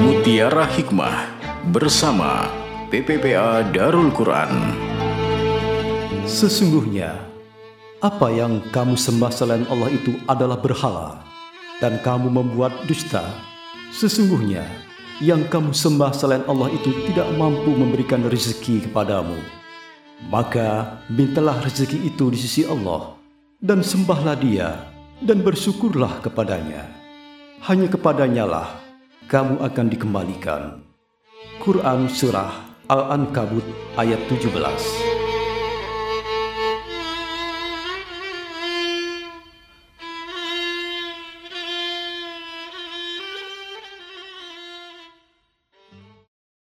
Mutiara Hikmah bersama PPPA Darul Quran. Sesungguhnya, apa yang kamu sembah selain Allah itu adalah berhala, dan kamu membuat dusta. Sesungguhnya, yang kamu sembah selain Allah itu tidak mampu memberikan rezeki kepadamu. Maka mintalah rezeki itu di sisi Allah, dan sembahlah dia, dan bersyukurlah kepadanya. Hanya kepadanya lah kamu akan dikembalikan. Quran Surah Al-Ankabut ayat 17